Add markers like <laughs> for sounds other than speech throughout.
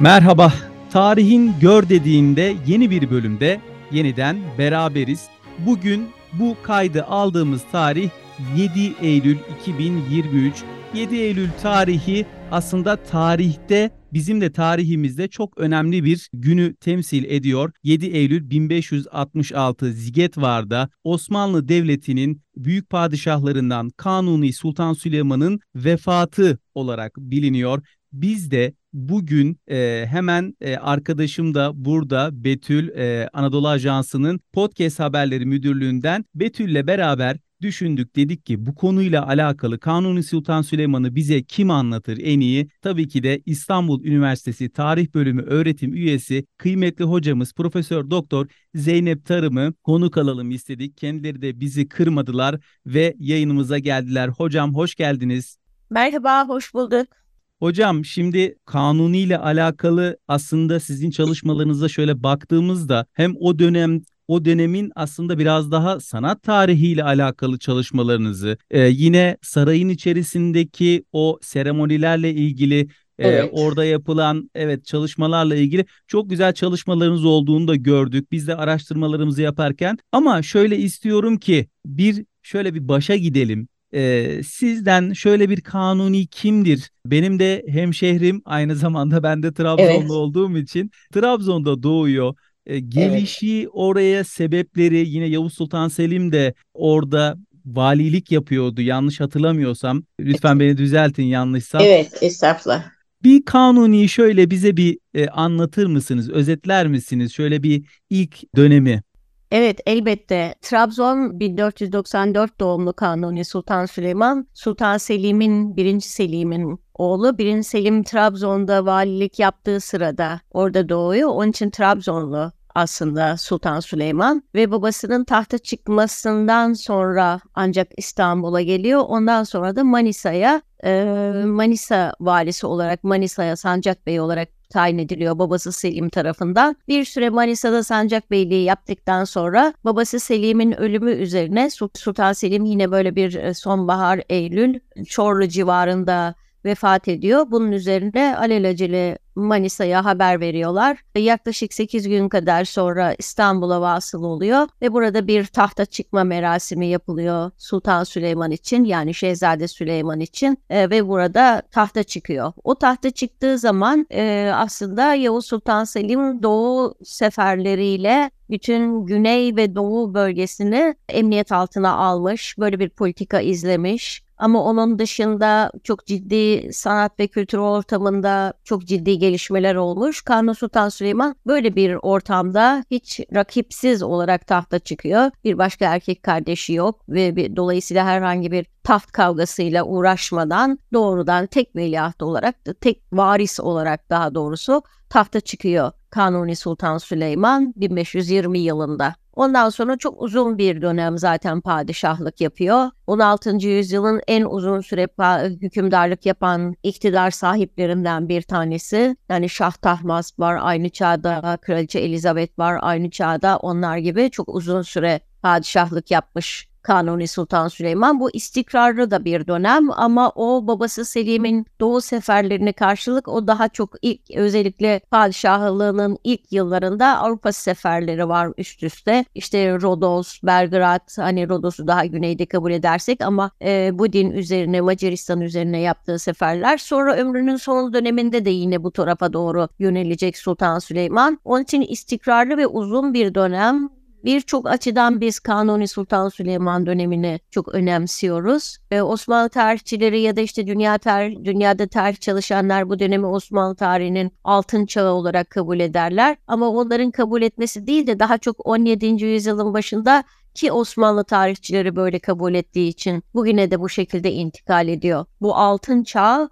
Merhaba. Tarihin Gör dediğinde yeni bir bölümde yeniden beraberiz. Bugün bu kaydı aldığımız tarih 7 Eylül 2023. 7 Eylül tarihi aslında tarihte bizim de tarihimizde çok önemli bir günü temsil ediyor. 7 Eylül 1566 Zigetvar'da Osmanlı Devleti'nin büyük padişahlarından Kanuni Sultan Süleyman'ın vefatı olarak biliniyor. Biz de bugün e, hemen e, arkadaşım da burada Betül e, Anadolu Ajansı'nın podcast haberleri müdürlüğünden Betül'le beraber düşündük dedik ki bu konuyla alakalı Kanuni Sultan Süleyman'ı bize kim anlatır en iyi? Tabii ki de İstanbul Üniversitesi Tarih Bölümü öğretim üyesi kıymetli hocamız Profesör Doktor Zeynep Tarım'ı konuk alalım istedik. Kendileri de bizi kırmadılar ve yayınımıza geldiler. Hocam hoş geldiniz. Merhaba, hoş bulduk. Hocam şimdi kanuni ile alakalı aslında sizin çalışmalarınıza şöyle baktığımızda hem o dönem o dönemin aslında biraz daha sanat tarihiyle alakalı çalışmalarınızı, e, yine sarayın içerisindeki o seremonilerle ilgili e, evet. orada yapılan evet çalışmalarla ilgili çok güzel çalışmalarınız olduğunu da gördük. Biz de araştırmalarımızı yaparken ama şöyle istiyorum ki bir şöyle bir başa gidelim. Ee, sizden şöyle bir kanuni kimdir? Benim de hemşehrim aynı zamanda ben de Trabzonlu evet. olduğum için Trabzon'da doğuyor. Ee, gelişi evet. oraya sebepleri yine Yavuz Sultan Selim de orada valilik yapıyordu yanlış hatırlamıyorsam. Lütfen beni düzeltin yanlışsam. Evet estağfurullah. Bir kanuni şöyle bize bir e, anlatır mısınız? Özetler misiniz? Şöyle bir ilk dönemi. Evet elbette Trabzon 1494 doğumlu Kanuni Sultan Süleyman, Sultan Selim'in, 1. Selim'in oğlu. 1. Selim Trabzon'da valilik yaptığı sırada orada doğuyor. Onun için Trabzonlu aslında Sultan Süleyman ve babasının tahta çıkmasından sonra ancak İstanbul'a geliyor. Ondan sonra da Manisa'ya Manisa valisi olarak Manisa'ya Sancak Bey olarak tayin ediliyor babası Selim tarafından. Bir süre Manisa'da sancak beyliği yaptıktan sonra babası Selim'in ölümü üzerine Sultan Selim yine böyle bir e, sonbahar Eylül Çorlu civarında vefat ediyor. Bunun üzerine alelacele Manisa'ya haber veriyorlar. Yaklaşık 8 gün kadar sonra İstanbul'a vasıl oluyor ve burada bir tahta çıkma merasimi yapılıyor Sultan Süleyman için yani Şehzade Süleyman için e, ve burada tahta çıkıyor. O tahta çıktığı zaman e, aslında Yavuz Sultan Selim Doğu seferleriyle bütün güney ve doğu bölgesini emniyet altına almış, böyle bir politika izlemiş. Ama onun dışında çok ciddi sanat ve kültür ortamında çok ciddi gelişmeler olmuş. Kanuni Sultan Süleyman böyle bir ortamda hiç rakipsiz olarak tahta çıkıyor. Bir başka erkek kardeşi yok ve bir, dolayısıyla herhangi bir taht kavgasıyla uğraşmadan doğrudan tek veliaht olarak, tek varis olarak daha doğrusu tahta çıkıyor Kanuni Sultan Süleyman 1520 yılında. Ondan sonra çok uzun bir dönem zaten padişahlık yapıyor. 16. yüzyılın en uzun süre hükümdarlık yapan iktidar sahiplerinden bir tanesi. Yani Şah Tahmas var aynı çağda, Kraliçe Elizabeth var aynı çağda. Onlar gibi çok uzun süre padişahlık yapmış Kanuni Sultan Süleyman. Bu istikrarlı da bir dönem ama o babası Selim'in doğu seferlerine karşılık o daha çok ilk özellikle padişahlığının ilk yıllarında Avrupa seferleri var üst üste. İşte Rodos, Belgrad, hani Rodos'u daha güneyde kabul edersek ama e, Budin üzerine, Macaristan üzerine yaptığı seferler. Sonra ömrünün son döneminde de yine bu tarafa doğru yönelecek Sultan Süleyman. Onun için istikrarlı ve uzun bir dönem Birçok açıdan biz Kanuni Sultan Süleyman dönemini çok önemsiyoruz. Ve Osmanlı tarihçileri ya da işte dünya tarih, dünyada tarih çalışanlar bu dönemi Osmanlı tarihinin altın çağı olarak kabul ederler. Ama onların kabul etmesi değil de daha çok 17. yüzyılın başında ki Osmanlı tarihçileri böyle kabul ettiği için bugüne de bu şekilde intikal ediyor. Bu altın çağ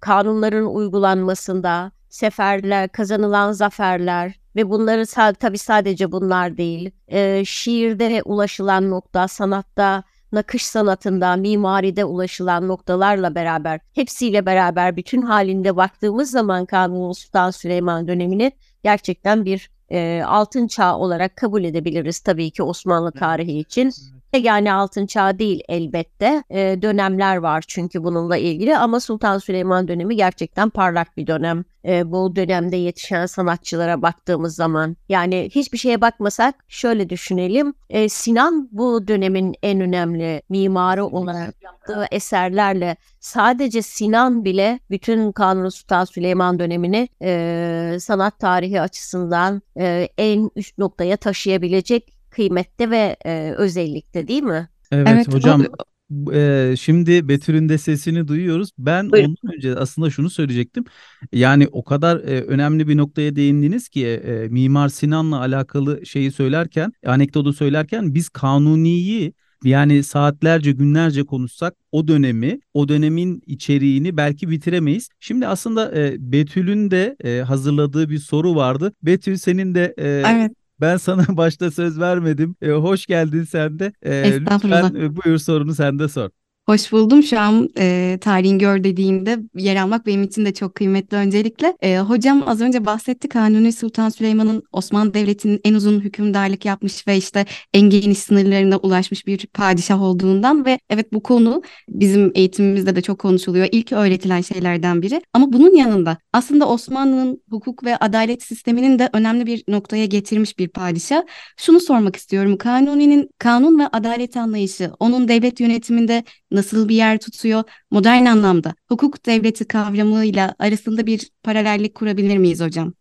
kanunların uygulanmasında, seferler, kazanılan zaferler, ve bunları tabii sadece bunlar değil. E, şiirde ulaşılan nokta, sanatta, nakış sanatında, mimaride ulaşılan noktalarla beraber, hepsiyle beraber bütün halinde baktığımız zaman Kanuni Sultan Süleyman dönemini gerçekten bir e, altın çağ olarak kabul edebiliriz tabii ki Osmanlı tarihi için. Yani altın çağ değil elbette. E, dönemler var çünkü bununla ilgili ama Sultan Süleyman dönemi gerçekten parlak bir dönem. E, bu dönemde yetişen sanatçılara baktığımız zaman yani hiçbir şeye bakmasak şöyle düşünelim. E, Sinan bu dönemin en önemli mimarı olarak yaptığı eserlerle sadece Sinan bile bütün Kanuni Sultan Süleyman dönemini e, sanat tarihi açısından e, en üst noktaya taşıyabilecek kıymette ve e, özellikte değil mi? Evet, Evet, o- hocam e, şimdi Betül'ün de sesini duyuyoruz. Ben Buyurun. ondan önce aslında şunu söyleyecektim. Yani o kadar e, önemli bir noktaya değindiniz ki e, Mimar Sinan'la alakalı şeyi söylerken, anekdotu söylerken biz Kanuni'yi yani saatlerce günlerce konuşsak o dönemi, o dönemin içeriğini belki bitiremeyiz. Şimdi aslında e, Betül'ün de e, hazırladığı bir soru vardı. Betül senin de e, Evet, ben sana <laughs> başta söz vermedim. E, hoş geldin sen de. E, Estağfurullah. lütfen e, buyur sorunu sen de sor. Hoş buldum. Şu an e, tarihin gör dediğinde yer almak benim için de çok kıymetli öncelikle. E, hocam az önce bahsetti Kanuni Sultan Süleyman'ın Osmanlı Devleti'nin en uzun hükümdarlık yapmış ve işte en geniş sınırlarına ulaşmış bir padişah olduğundan ve evet bu konu bizim eğitimimizde de çok konuşuluyor. İlk öğretilen şeylerden biri. Ama bunun yanında aslında Osmanlı'nın hukuk ve adalet sisteminin de önemli bir noktaya getirmiş bir padişah. Şunu sormak istiyorum. Kanuni'nin kanun ve adalet anlayışı onun devlet yönetiminde nasıl bir yer tutuyor? Modern anlamda hukuk devleti kavramıyla arasında bir paralellik kurabilir miyiz hocam?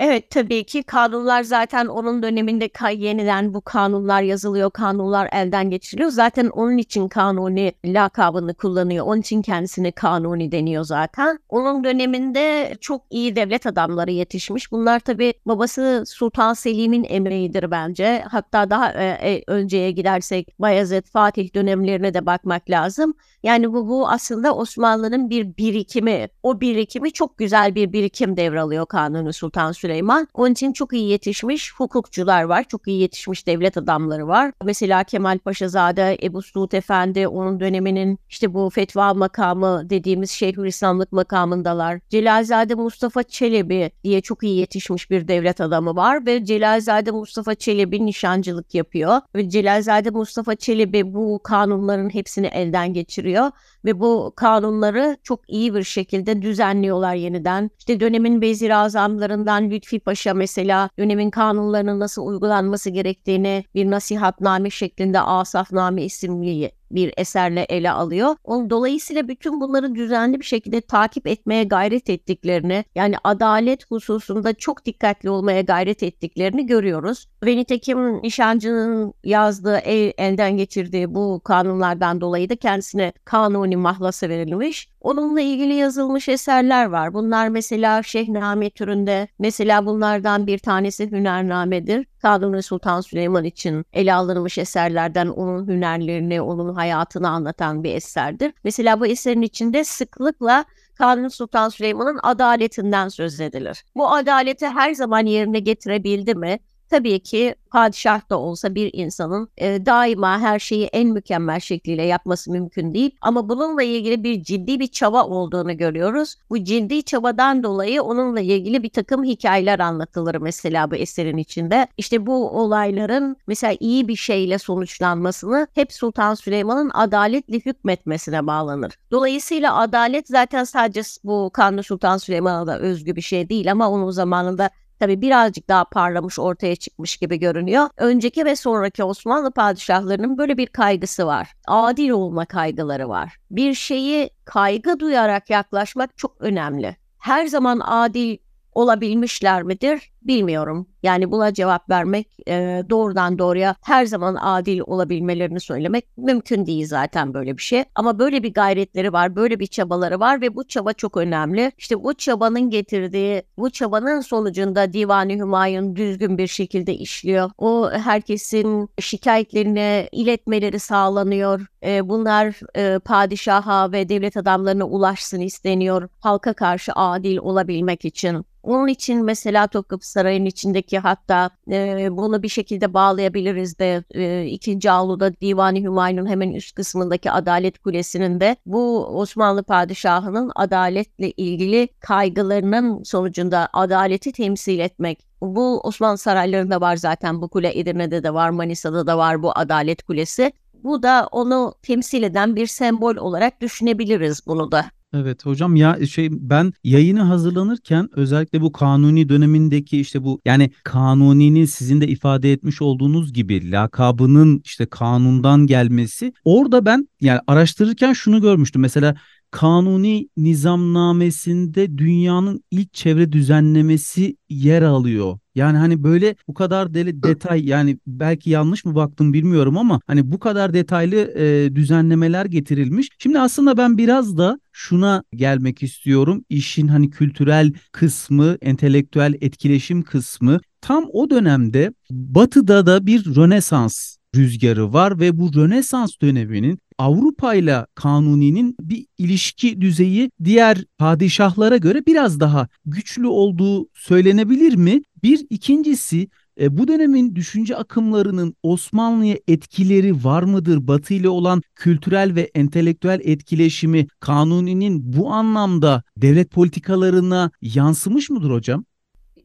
Evet tabii ki kanunlar zaten onun döneminde yeniden bu kanunlar yazılıyor, kanunlar elden geçiriliyor. Zaten onun için kanuni lakabını kullanıyor. Onun için kendisine kanuni deniyor zaten. Onun döneminde çok iyi devlet adamları yetişmiş. Bunlar tabii babası Sultan Selim'in emeğidir bence. Hatta daha e, e, önceye gidersek Bayezid, Fatih dönemlerine de bakmak lazım. Yani bu, bu aslında Osmanlı'nın bir birikimi. O birikimi çok güzel bir birikim devralıyor Kanuni Sultan Süleyman. Onun için çok iyi yetişmiş hukukçular var. Çok iyi yetişmiş devlet adamları var. Mesela Kemal Paşazade, Ebu Suud Efendi onun döneminin işte bu fetva makamı dediğimiz Şeyhülislamlık makamındalar. Celalzade Mustafa Çelebi diye çok iyi yetişmiş bir devlet adamı var ve Celalzade Mustafa Çelebi nişancılık yapıyor. Ve Celalzade Mustafa Çelebi bu kanunların hepsini elden geçiriyor ve bu kanunları çok iyi bir şekilde düzenliyorlar yeniden. İşte dönemin vezir azamlarından Lütfi Paşa mesela dönemin kanunlarının nasıl uygulanması gerektiğini bir nasihatname şeklinde Asafname isimli bir eserle ele alıyor. Onun dolayısıyla bütün bunları düzenli bir şekilde takip etmeye gayret ettiklerini yani adalet hususunda çok dikkatli olmaya gayret ettiklerini görüyoruz. Ve nitekim nişancının yazdığı, el, elden geçirdiği bu kanunlardan dolayı da kendisine kanuni mahlası verilmiş. Onunla ilgili yazılmış eserler var. Bunlar mesela Şehname türünde. Mesela bunlardan bir tanesi Hünername'dir. Kanuni Sultan Süleyman için ele alınmış eserlerden onun hünerlerini, onun hayatını anlatan bir eserdir. Mesela bu eserin içinde sıklıkla Kanuni Sultan Süleyman'ın adaletinden söz edilir. Bu adaleti her zaman yerine getirebildi mi? Tabii ki padişah da olsa bir insanın e, daima her şeyi en mükemmel şekliyle yapması mümkün değil. Ama bununla ilgili bir ciddi bir çaba olduğunu görüyoruz. Bu ciddi çabadan dolayı onunla ilgili bir takım hikayeler anlatılır mesela bu eserin içinde. İşte bu olayların mesela iyi bir şeyle sonuçlanmasını hep Sultan Süleyman'ın adaletle hükmetmesine bağlanır. Dolayısıyla adalet zaten sadece bu Kanuni Sultan Süleyman'a da özgü bir şey değil ama onun zamanında tabii birazcık daha parlamış ortaya çıkmış gibi görünüyor. Önceki ve sonraki Osmanlı padişahlarının böyle bir kaygısı var. Adil olma kaygıları var. Bir şeyi kaygı duyarak yaklaşmak çok önemli. Her zaman adil olabilmişler midir bilmiyorum. Yani buna cevap vermek e, doğrudan doğruya her zaman adil olabilmelerini söylemek mümkün değil zaten böyle bir şey. Ama böyle bir gayretleri var, böyle bir çabaları var ve bu çaba çok önemli. İşte bu çabanın getirdiği, bu çabanın sonucunda Divan-ı Hümayun düzgün bir şekilde işliyor. O herkesin şikayetlerini iletmeleri sağlanıyor. E, bunlar e, padişaha ve devlet adamlarına ulaşsın isteniyor. Halka karşı adil olabilmek için. Onun için mesela Topkapı Sarayı'nın içindeki hatta e, bunu bir şekilde bağlayabiliriz de e, ikinci avluda Divan-ı Hümayun'un hemen üst kısmındaki Adalet Kulesi'nin de bu Osmanlı padişahının adaletle ilgili kaygılarının sonucunda adaleti temsil etmek bu Osmanlı saraylarında var zaten bu kule Edirne'de de var Manisa'da da var bu Adalet Kulesi. Bu da onu temsil eden bir sembol olarak düşünebiliriz bunu da. Evet hocam ya şey ben yayını hazırlanırken özellikle bu kanuni dönemindeki işte bu yani kanuninin sizin de ifade etmiş olduğunuz gibi lakabının işte kanundan gelmesi orada ben yani araştırırken şunu görmüştüm. Mesela kanuni nizamnamesinde dünyanın ilk çevre düzenlemesi yer alıyor. Yani hani böyle bu kadar deli detay yani belki yanlış mı baktım bilmiyorum ama hani bu kadar detaylı e, düzenlemeler getirilmiş. Şimdi aslında ben biraz da şuna gelmek istiyorum. İşin hani kültürel kısmı, entelektüel etkileşim kısmı. Tam o dönemde Batı'da da bir Rönesans rüzgarı var ve bu Rönesans döneminin Avrupa ile Kanuni'nin bir ilişki düzeyi diğer padişahlara göre biraz daha güçlü olduğu söylenebilir mi? Bir ikincisi e, bu dönemin düşünce akımlarının Osmanlı'ya etkileri var mıdır? Batı ile olan kültürel ve entelektüel etkileşimi Kanuni'nin bu anlamda devlet politikalarına yansımış mıdır hocam?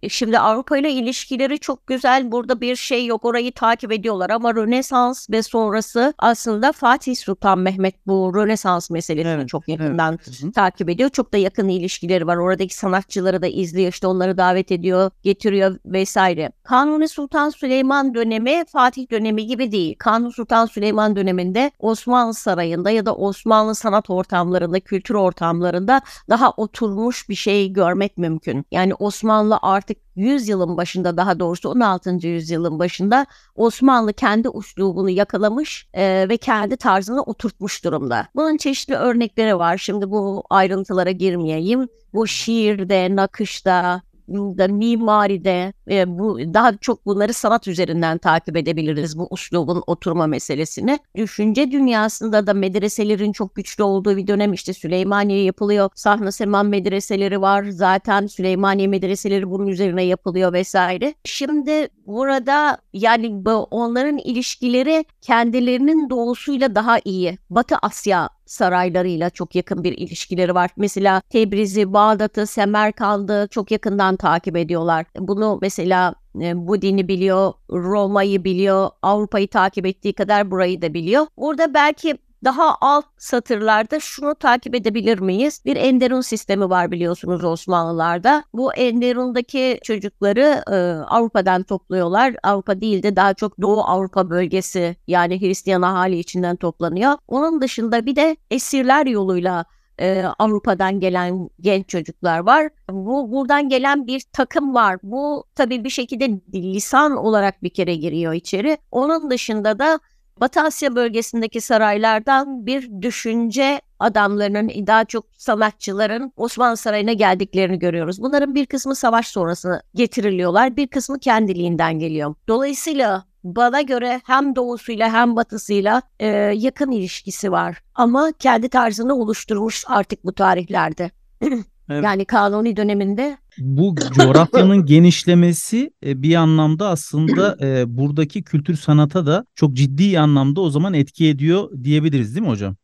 E, şimdi Avrupa ile ilişkileri çok güzel. Burada bir şey yok. Orayı takip ediyorlar ama Rönesans ve sonrası aslında Fatih Sultan Mehmet bu Rönesans meselesini Evet, çok yakından evet. takip ediyor. Çok da yakın ilişkileri var. Oradaki sanatçıları da izliyor. işte onları davet ediyor, getiriyor vesaire. Kanuni Sultan Süleyman dönemi Fatih dönemi gibi değil. Kanuni Sultan Süleyman döneminde Osmanlı Sarayı'nda ya da Osmanlı sanat ortamlarında, kültür ortamlarında daha oturmuş bir şey görmek mümkün. Yani Osmanlı artık 100 yılın başında daha doğrusu 16. yüzyılın başında Osmanlı kendi uslubunu yakalamış e, ve kendi tarzını oturtmuş durumda. Bunun çeşitli örnekleri var. Şimdi bu ayrıntılara girmeyeyim. Bu şiirde, nakışta, da mimaride e, bu daha çok bunları sanat üzerinden takip edebiliriz bu uslubun oturma meselesini. Düşünce dünyasında da medreselerin çok güçlü olduğu bir dönem işte Süleymaniye yapılıyor. Sahne Seman medreseleri var. Zaten Süleymaniye medreseleri bunun üzerine yapılıyor vesaire. Şimdi burada yani onların ilişkileri kendilerinin doğusuyla daha iyi. Batı Asya saraylarıyla çok yakın bir ilişkileri var. Mesela Tebriz'i, Bağdat'ı, Semerkand'ı çok yakından takip ediyorlar. Bunu mesela e, bu dini biliyor, Roma'yı biliyor, Avrupa'yı takip ettiği kadar burayı da biliyor. Burada belki daha alt satırlarda şunu takip edebilir miyiz? Bir Enderun sistemi var biliyorsunuz Osmanlılarda. Bu Enderun'daki çocukları e, Avrupa'dan topluyorlar. Avrupa değil de daha çok Doğu Avrupa bölgesi yani Hristiyan ahali içinden toplanıyor. Onun dışında bir de esirler yoluyla e, Avrupa'dan gelen genç çocuklar var. Bu buradan gelen bir takım var. Bu tabii bir şekilde lisan olarak bir kere giriyor içeri. Onun dışında da Batı Asya bölgesindeki saraylardan bir düşünce adamlarının daha çok sanatçıların Osmanlı Sarayı'na geldiklerini görüyoruz. Bunların bir kısmı savaş sonrası getiriliyorlar, bir kısmı kendiliğinden geliyor. Dolayısıyla bana göre hem doğusuyla hem batısıyla e, yakın ilişkisi var. Ama kendi tarzını oluşturmuş artık bu tarihlerde. <clears throat> Evet. Yani Kanuni döneminde Bu coğrafyanın <laughs> genişlemesi e, bir anlamda aslında e, buradaki kültür sanata da çok ciddi anlamda o zaman etki ediyor diyebiliriz değil mi hocam?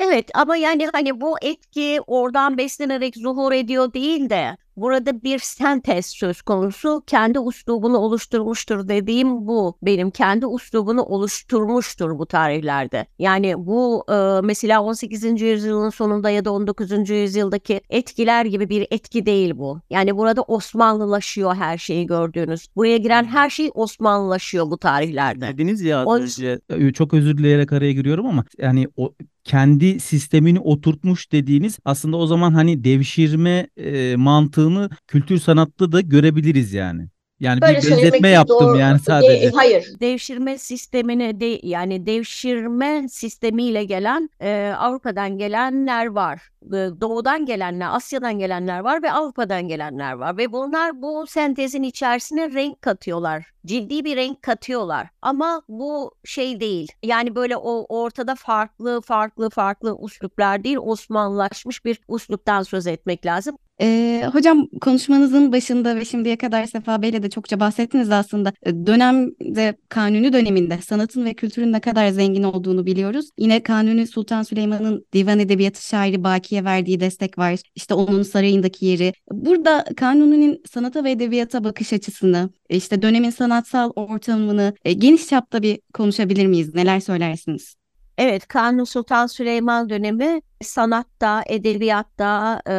Evet ama yani hani bu etki oradan beslenerek zuhur ediyor değil de burada bir sentez söz konusu. Kendi uslubunu oluşturmuştur dediğim bu. Benim kendi uslubunu oluşturmuştur bu tarihlerde. Yani bu e, mesela 18. yüzyılın sonunda ya da 19. yüzyıldaki etkiler gibi bir etki değil bu. Yani burada Osmanlılaşıyor her şeyi gördüğünüz. Buraya giren her şey Osmanlılaşıyor bu tarihlerde. Dediniz ya O- önce e, çok özür dileyerek araya giriyorum ama yani o kendi sistemini oturtmuş dediğiniz aslında o zaman hani devşirme e, mantığını kültür sanatta da görebiliriz yani. Yani Böyle bir benzetme yaptım doğru yani değil. sadece. hayır. Devşirme sistemine de yani devşirme sistemiyle gelen e, Avrupa'dan gelenler var. E, Doğudan gelenler, Asya'dan gelenler var ve Avrupa'dan gelenler var ve bunlar bu sentezin içerisine renk katıyorlar. Ciddi bir renk katıyorlar. Ama bu şey değil. Yani böyle o ortada farklı farklı farklı usluplar değil, Osmanlılaşmış bir usluptan söz etmek lazım. Ee, hocam konuşmanızın başında ve şimdiye kadar Sefa Bey'le de çokça bahsettiniz aslında. Ee, Dönemde Kanuni döneminde sanatın ve kültürün ne kadar zengin olduğunu biliyoruz. Yine Kanuni Sultan Süleyman'ın divan edebiyatı şairi Baki'ye verdiği destek var. İşte onun sarayındaki yeri. Burada Kanuni'nin sanata ve edebiyata bakış açısını, işte dönemin sanatsal ortamını e, geniş çapta bir konuşabilir miyiz? Neler söylersiniz? Evet, Kanuni Sultan Süleyman dönemi sanatta, edebiyatta e,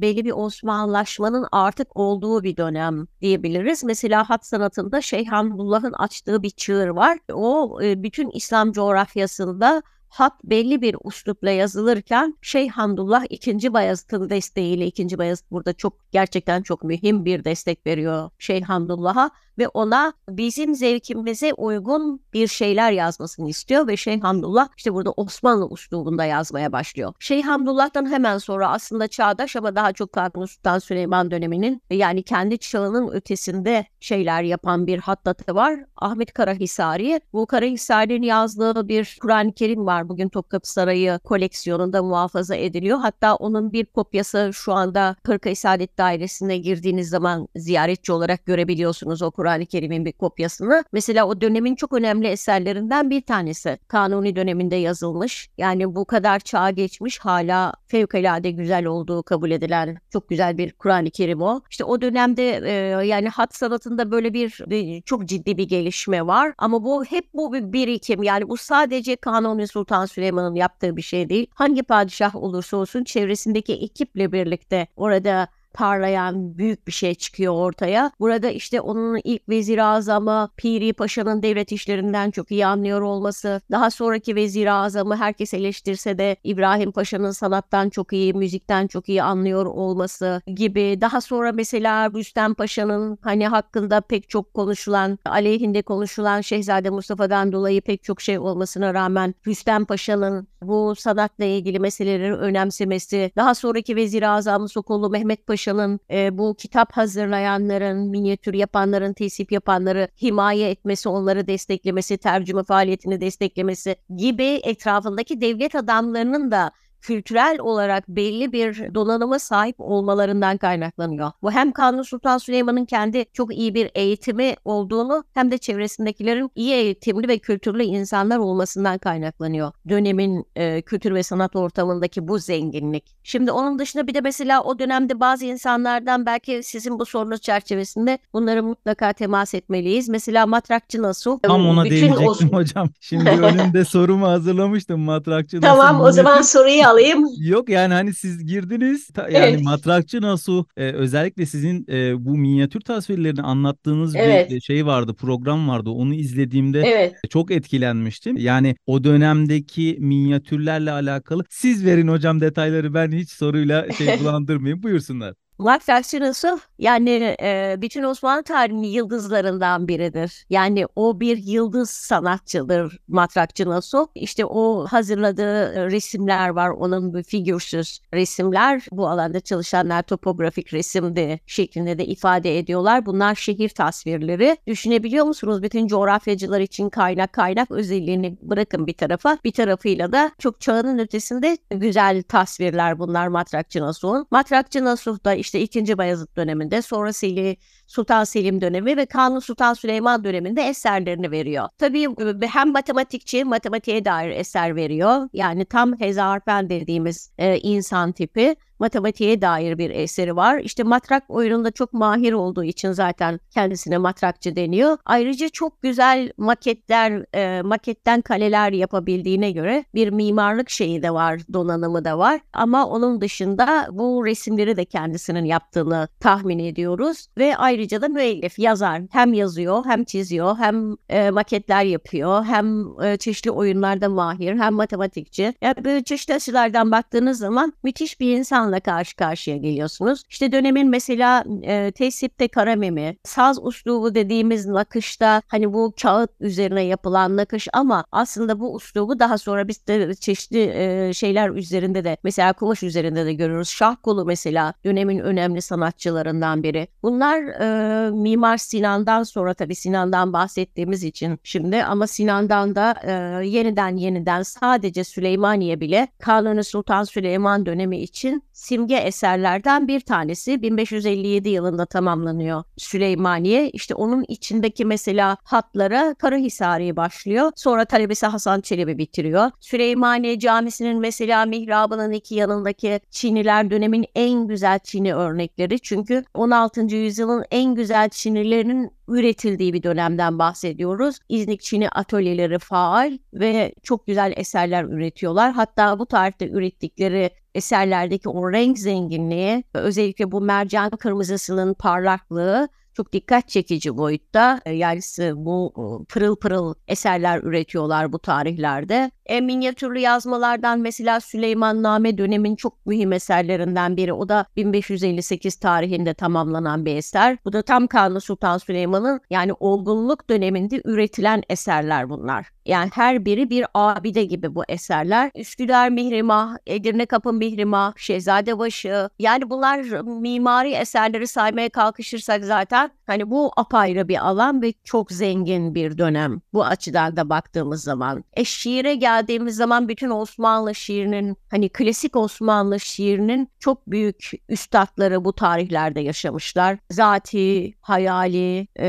belli bir Osmanlılaşmanın artık olduğu bir dönem diyebiliriz. Mesela hat sanatında Şeyh Hamdullah'ın açtığı bir çığır var. O e, bütün İslam coğrafyasında hat belli bir uslupla yazılırken Şeyh Hamdullah ikinci Bayezid'in desteğiyle ikinci Bayezid burada çok gerçekten çok mühim bir destek veriyor Şeyh Hamdullah'a ve ona bizim zevkimize uygun bir şeyler yazmasını istiyor ve Şeyh Hamdullah işte burada Osmanlı uslubunda yazmaya başlıyor. Şeyh Hamdullah'tan hemen sonra aslında çağdaş ama daha çok Kanuni Sultan Süleyman döneminin yani kendi çağının ötesinde şeyler yapan bir hattatı var. Ahmet Karahisari. Bu Karahisari'nin yazdığı bir Kur'an-ı Kerim var. Bugün Topkapı Sarayı koleksiyonunda muhafaza ediliyor. Hatta onun bir kopyası şu anda Saadet Dairesi'ne girdiğiniz zaman ziyaretçi olarak görebiliyorsunuz o Kur'an Kur'an-ı Kerim'in bir kopyasını. Mesela o dönemin çok önemli eserlerinden bir tanesi. Kanuni döneminde yazılmış. Yani bu kadar çağ geçmiş hala fevkalade güzel olduğu kabul edilen çok güzel bir Kur'an-ı Kerim o. İşte o dönemde e, yani hat sanatında böyle bir e, çok ciddi bir gelişme var. Ama bu hep bu bir birikim. Yani bu sadece Kanuni Sultan Süleyman'ın yaptığı bir şey değil. Hangi padişah olursa olsun çevresindeki ekiple birlikte orada parlayan büyük bir şey çıkıyor ortaya. Burada işte onun ilk vezir azamı Piri Paşa'nın devlet işlerinden çok iyi anlıyor olması, daha sonraki vezir azamı herkes eleştirse de İbrahim Paşa'nın sanattan çok iyi, müzikten çok iyi anlıyor olması gibi. Daha sonra mesela Rüstem Paşa'nın hani hakkında pek çok konuşulan, aleyhinde konuşulan Şehzade Mustafa'dan dolayı pek çok şey olmasına rağmen Rüstem Paşa'nın bu sanatla ilgili meseleleri önemsemesi, daha sonraki vezir azamı Sokollu Mehmet Paşa Paşa'nın e, bu kitap hazırlayanların, minyatür yapanların, tesip yapanları himaye etmesi, onları desteklemesi, tercüme faaliyetini desteklemesi gibi etrafındaki devlet adamlarının da kültürel olarak belli bir donanıma sahip olmalarından kaynaklanıyor. Bu hem Kanuni Sultan Süleyman'ın kendi çok iyi bir eğitimi olduğunu hem de çevresindekilerin iyi eğitimli ve kültürlü insanlar olmasından kaynaklanıyor. Dönemin e, kültür ve sanat ortamındaki bu zenginlik. Şimdi onun dışında bir de mesela o dönemde bazı insanlardan belki sizin bu sorunuz çerçevesinde bunları mutlaka temas etmeliyiz. Mesela Matrakçı Nasuh. Tam ona Bütün değinecektim o- hocam. Şimdi <laughs> önümde sorumu hazırlamıştım Matrakçı Nasuh. Tamam o zaman soruyu alayım. Yok yani hani siz girdiniz ta- yani Evet. Matrakçı Nasuh e, özellikle sizin e, bu minyatür tasvirlerini anlattığınız Evet. bir şey vardı program vardı onu izlediğimde Evet. çok etkilenmiştim. Yani o dönemdeki minyatürlerle alakalı siz verin hocam detayları ben hiç soruyla şey <laughs> bulandırmayayım buyursunlar. Matrakçı Nasuh yani e, bütün Osmanlı tarihinin yıldızlarından biridir. Yani o bir yıldız sanatçıdır Matrakçı Nasuh. İşte o hazırladığı e, resimler var. Onun bu figürsüz resimler. Bu alanda çalışanlar topografik resimde şeklinde de ifade ediyorlar. Bunlar şehir tasvirleri. Düşünebiliyor musunuz? Bütün coğrafyacılar için kaynak kaynak özelliğini bırakın bir tarafa. Bir tarafıyla da çok çağının ötesinde güzel tasvirler bunlar Matrakçı Nasuh'un. Matrakçı Nasuh da işte 2. Bayezid döneminde sonra Selim, Sultan Selim dönemi ve Kanuni Sultan Süleyman döneminde eserlerini veriyor. Tabii hem matematikçi, matematiğe dair eser veriyor. Yani tam hezarfen dediğimiz e, insan tipi matematiğe dair bir eseri var. İşte matrak oyununda çok mahir olduğu için zaten kendisine matrakçı deniyor. Ayrıca çok güzel maketler, e, maketten kaleler yapabildiğine göre bir mimarlık şeyi de var, donanımı da var. Ama onun dışında bu resimleri de kendisinin yaptığını tahmin ediyoruz. Ve ayrıca da müellif, yazar. Hem yazıyor, hem çiziyor, hem e, maketler yapıyor, hem e, çeşitli oyunlarda mahir, hem matematikçi. Yani böyle çeşitli açılardan baktığınız zaman müthiş bir insanla karşı karşıya geliyorsunuz. İşte dönemin mesela e, tesipte karamemi, saz uslubu dediğimiz nakışta hani bu kağıt üzerine yapılan nakış ama aslında bu uslubu daha sonra biz de çeşitli e, şeyler üzerinde de mesela kumaş üzerinde de görüyoruz. Şah kolu mesela dönemin önemli sanatçılarından biri. Bunlar e, Mimar Sinan'dan sonra tabii Sinan'dan bahsettiğimiz için şimdi ama Sinan'dan da e, yeniden yeniden sadece Süleymaniye bile Kanuni Sultan Süleyman dönemi için simge eserlerden bir tanesi 1557 yılında tamamlanıyor Süleymaniye. İşte onun içindeki mesela hatlara Karahisari başlıyor. Sonra talebesi Hasan Çelebi bitiriyor. Süleymaniye Camisi'nin mesela mihrabının iki yanındaki çiniler dönemin en güzel çini örnekleri. Çünkü 16. yüzyılın en en güzel Çinilerinin üretildiği bir dönemden bahsediyoruz. İznik Çini atölyeleri faal ve çok güzel eserler üretiyorlar. Hatta bu tarihte ürettikleri eserlerdeki o renk zenginliği özellikle bu mercan kırmızısının parlaklığı çok dikkat çekici boyutta. E, yani bu e, pırıl pırıl eserler üretiyorlar bu tarihlerde. E, minyatürlü yazmalardan mesela Süleyman Name dönemin çok mühim eserlerinden biri. O da 1558 tarihinde tamamlanan bir eser. Bu da tam Kanuni Sultan Süleyman'ın yani olgunluk döneminde üretilen eserler bunlar. Yani her biri bir abide gibi bu eserler. Üsküdar Mihrimah, Edirne Kapı Mihrimah, Şehzadebaşı. Yani bunlar mimari eserleri saymaya kalkışırsak zaten hani bu apayrı bir alan ve çok zengin bir dönem. Bu açıdan da baktığımız zaman. E şiire geldiğimiz zaman bütün Osmanlı şiirinin hani klasik Osmanlı şiirinin çok büyük üstadları bu tarihlerde yaşamışlar. Zati, Hayali, e,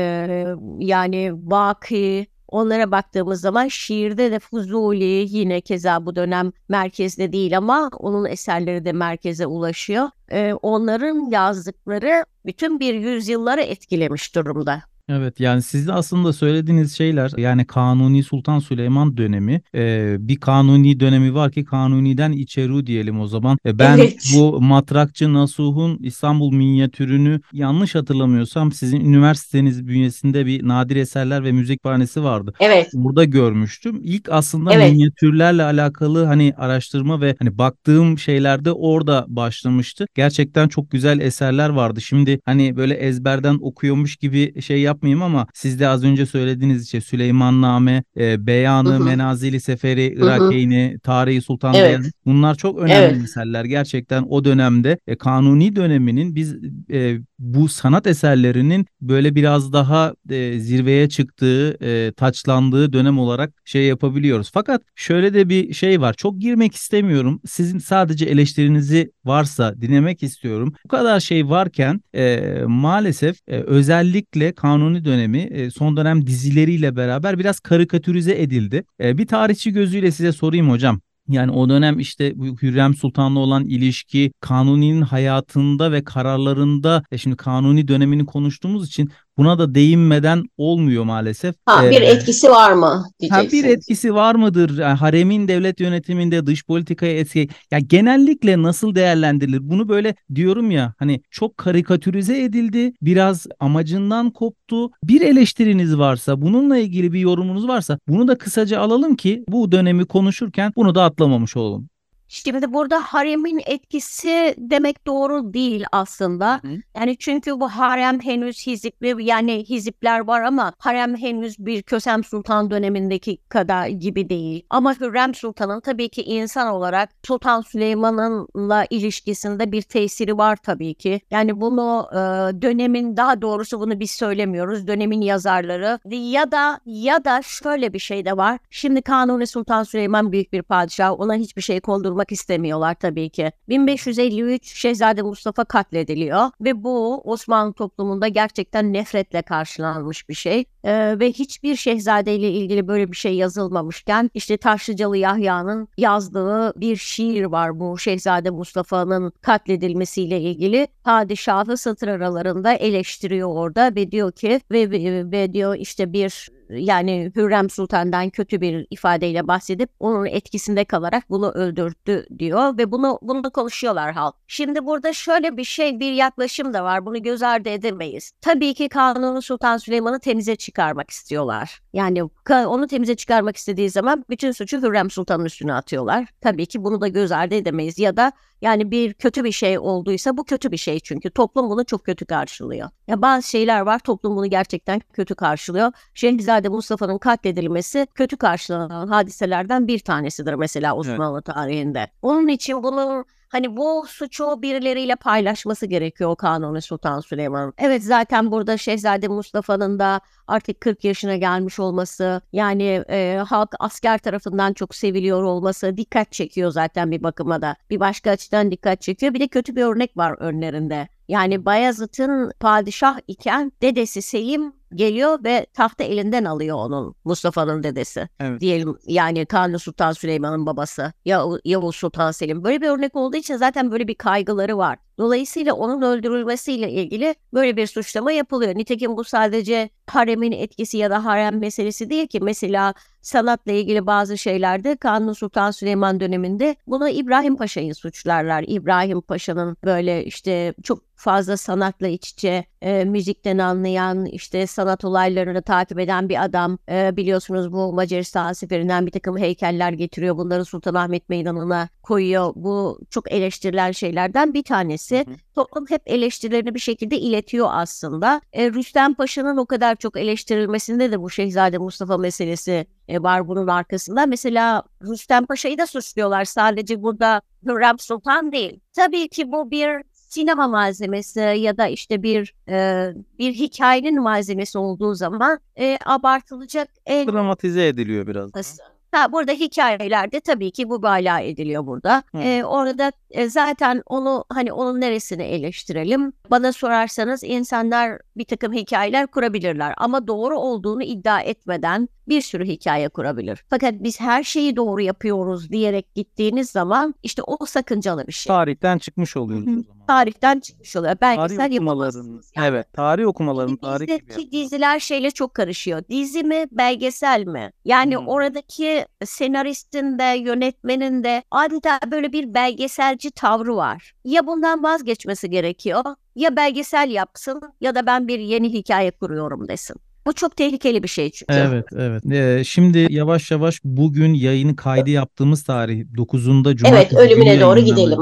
yani Baki, Onlara baktığımız zaman şiirde de Fuzuli yine keza bu dönem merkezde değil ama onun eserleri de merkeze ulaşıyor. Ee, onların yazdıkları bütün bir yüzyılları etkilemiş durumda. Evet yani sizin aslında söylediğiniz şeyler yani Kanuni Sultan Süleyman dönemi e, bir Kanuni dönemi var ki Kanuni'den içeru diyelim o zaman. E, ben Evet. bu Matrakçı Nasuh'un İstanbul minyatürünü yanlış hatırlamıyorsam sizin üniversiteniz bünyesinde bir nadir eserler ve müzik kütüphanesi vardı. Evet. Burada görmüştüm. İlk aslında Evet. minyatürlerle alakalı hani araştırma ve hani baktığım şeylerde orada başlamıştı. Gerçekten çok güzel eserler vardı. Şimdi hani böyle ezberden okuyormuş gibi şey yapmayayım ama siz de az önce söylediğiniz işte Süleymanname, e, Beyanı, Hı hı. Menazili Seferi. Irakeyni, Tarihi Sultan Evet. Beyanı bunlar çok önemli Evet. eserler. Gerçekten o dönemde e, Kanuni döneminin biz e, bu sanat eserlerinin böyle biraz daha e, zirveye çıktığı, e, taçlandığı dönem olarak şey yapabiliyoruz. Fakat şöyle de bir şey var. Çok girmek istemiyorum. Sizin sadece eleştirinizi varsa dinlemek istiyorum. Bu kadar şey varken e, maalesef e, özellikle Kanuni dönemi e, son dönem dizileriyle beraber biraz karikatürize edildi. E, bir tarihçi gözüyle size sorayım hocam. Yani o dönem işte Hürrem Sultan'la olan ilişki, Kanuni'nin hayatında ve kararlarında, e şimdi Kanuni dönemini konuştuğumuz için buna da değinmeden olmuyor maalesef. Ha, bir Ee, etkisi var mı Ha, diyeceksiniz. bir etkisi var mıdır? Yani haremin devlet yönetiminde dış politikaya etki. Ya genellikle nasıl değerlendirilir? Bunu böyle diyorum ya hani çok karikatürize edildi. Biraz amacından koptu. Bir eleştiriniz varsa, bununla ilgili bir yorumunuz varsa bunu da kısaca alalım ki bu dönemi konuşurken bunu da atlamamış olalım. Şimdi burada haremin etkisi demek doğru değil aslında. Hı. Yani çünkü bu harem henüz hizipli yani hizipler var ama harem henüz bir Kösem Sultan dönemindeki kadar gibi değil. Ama Hürrem Sultan'ın tabii ki insan olarak Sultan Süleyman'ınla ilişkisinde bir tesiri var tabii ki. Yani bunu e, dönemin daha doğrusu bunu biz söylemiyoruz. Dönemin yazarları ya da ya da şöyle bir şey de var. Şimdi Kanuni Sultan Süleyman büyük bir padişah. Ona hiçbir şey kondurmak istemiyorlar tabii ki. 1553 Şehzade Mustafa katlediliyor ve bu Osmanlı toplumunda gerçekten nefretle karşılanmış bir şey. Ee, ve hiçbir şehzadeyle ilgili böyle bir şey yazılmamışken işte Taşlıcalı Yahya'nın yazdığı bir şiir var bu Şehzade Mustafa'nın katledilmesiyle ilgili. Padişahı satır aralarında eleştiriyor orada ve diyor ki ve, ve, ve diyor işte bir yani Hürrem Sultan'dan kötü bir ifadeyle bahsedip onun etkisinde kalarak bunu öldürdü diyor ve bunu bunu da konuşuyorlar halk. Şimdi burada şöyle bir şey bir yaklaşım da var. Bunu göz ardı edemeyiz. Tabii ki Kanuni Sultan Süleyman'ı temize çıkarmak istiyorlar. Yani onu temize çıkarmak istediği zaman bütün suçu Hürrem Sultan'ın üstüne atıyorlar. Tabii ki bunu da göz ardı edemeyiz ya da yani bir kötü bir şey olduysa bu kötü bir şey çünkü toplum bunu çok kötü karşılıyor. Ya bazı şeyler var toplum bunu gerçekten kötü karşılıyor. Şehzade Mustafa'nın katledilmesi kötü karşılanan hadiselerden bir tanesidir mesela Osmanlı tarihinde. Onun için bunun Hani bu suçu birileriyle paylaşması gerekiyor Kanuni Sultan Süleyman'ın. Evet zaten burada Şehzade Mustafa'nın da artık 40 yaşına gelmiş olması yani e, halk asker tarafından çok seviliyor olması dikkat çekiyor zaten bir bakıma da. Bir başka açıdan dikkat çekiyor. Bir de kötü bir örnek var önlerinde. Yani Bayezid'in padişah iken dedesi Selim geliyor ve tahtı elinden alıyor onun Mustafa'nın dedesi. Evet. Diyelim yani Kanuni Sultan Süleyman'ın babası ya Yavuz Sultan Selim. Böyle bir örnek olduğu için zaten böyle bir kaygıları var. Dolayısıyla onun öldürülmesiyle ilgili böyle bir suçlama yapılıyor. Nitekim bu sadece haremin etkisi ya da harem meselesi değil ki. Mesela sanatla ilgili bazı şeylerde Kanuni Sultan Süleyman döneminde buna İbrahim Paşa'yı suçlarlar. İbrahim Paşa'nın böyle işte çok fazla sanatla iç içe, e, müzikten anlayan, işte sanat olaylarını takip eden bir adam. E, biliyorsunuz bu Macaristan seferinden bir takım heykeller getiriyor. Bunları Sultanahmet Meydanı'na koyuyor. Bu çok eleştirilen şeylerden bir tanesi. Hı. Toplum hep eleştirilerini bir şekilde iletiyor aslında. E, Rüstem Paşa'nın o kadar çok eleştirilmesinde de bu Şehzade Mustafa meselesi e, var bunun arkasında. Mesela Rüstem Paşa'yı da suçluyorlar. Sadece burada Hürrem Sultan değil. Tabii ki bu bir sinema malzemesi ya da işte bir e, bir hikayenin malzemesi olduğu zaman e, abartılacak en Dramatize ediliyor biraz. daha. Ha, burada hikayelerde tabii ki bu bala ediliyor burada. Hı. Ee, orada e, zaten onu hani onun neresini eleştirelim? Bana sorarsanız insanlar bir takım hikayeler kurabilirler ama doğru olduğunu iddia etmeden bir sürü hikaye kurabilir. Fakat biz her şeyi doğru yapıyoruz diyerek gittiğiniz zaman işte o sakıncalı bir şey. Tarihten çıkmış oluyoruz o zaman. Tarihten çıkmış oluyor. Tarih Belgesel okumaların, yani. evet, tarih okumaların tarih gibi. yapıyor. diziler şeyle çok karışıyor. Dizi mi, belgesel mi? Yani Hmm. oradaki senaristin de, yönetmenin de adeta böyle bir belgeselci tavrı var. Ya bundan vazgeçmesi gerekiyor, ya belgesel yapsın ya da ben bir yeni hikaye kuruyorum desin. Bu çok tehlikeli bir şey çünkü. Evet, evet. Ee, şimdi yavaş yavaş bugün yayını kaydı yaptığımız tarih 9'unda Cumartesi ölümüne günü doğru gidelim.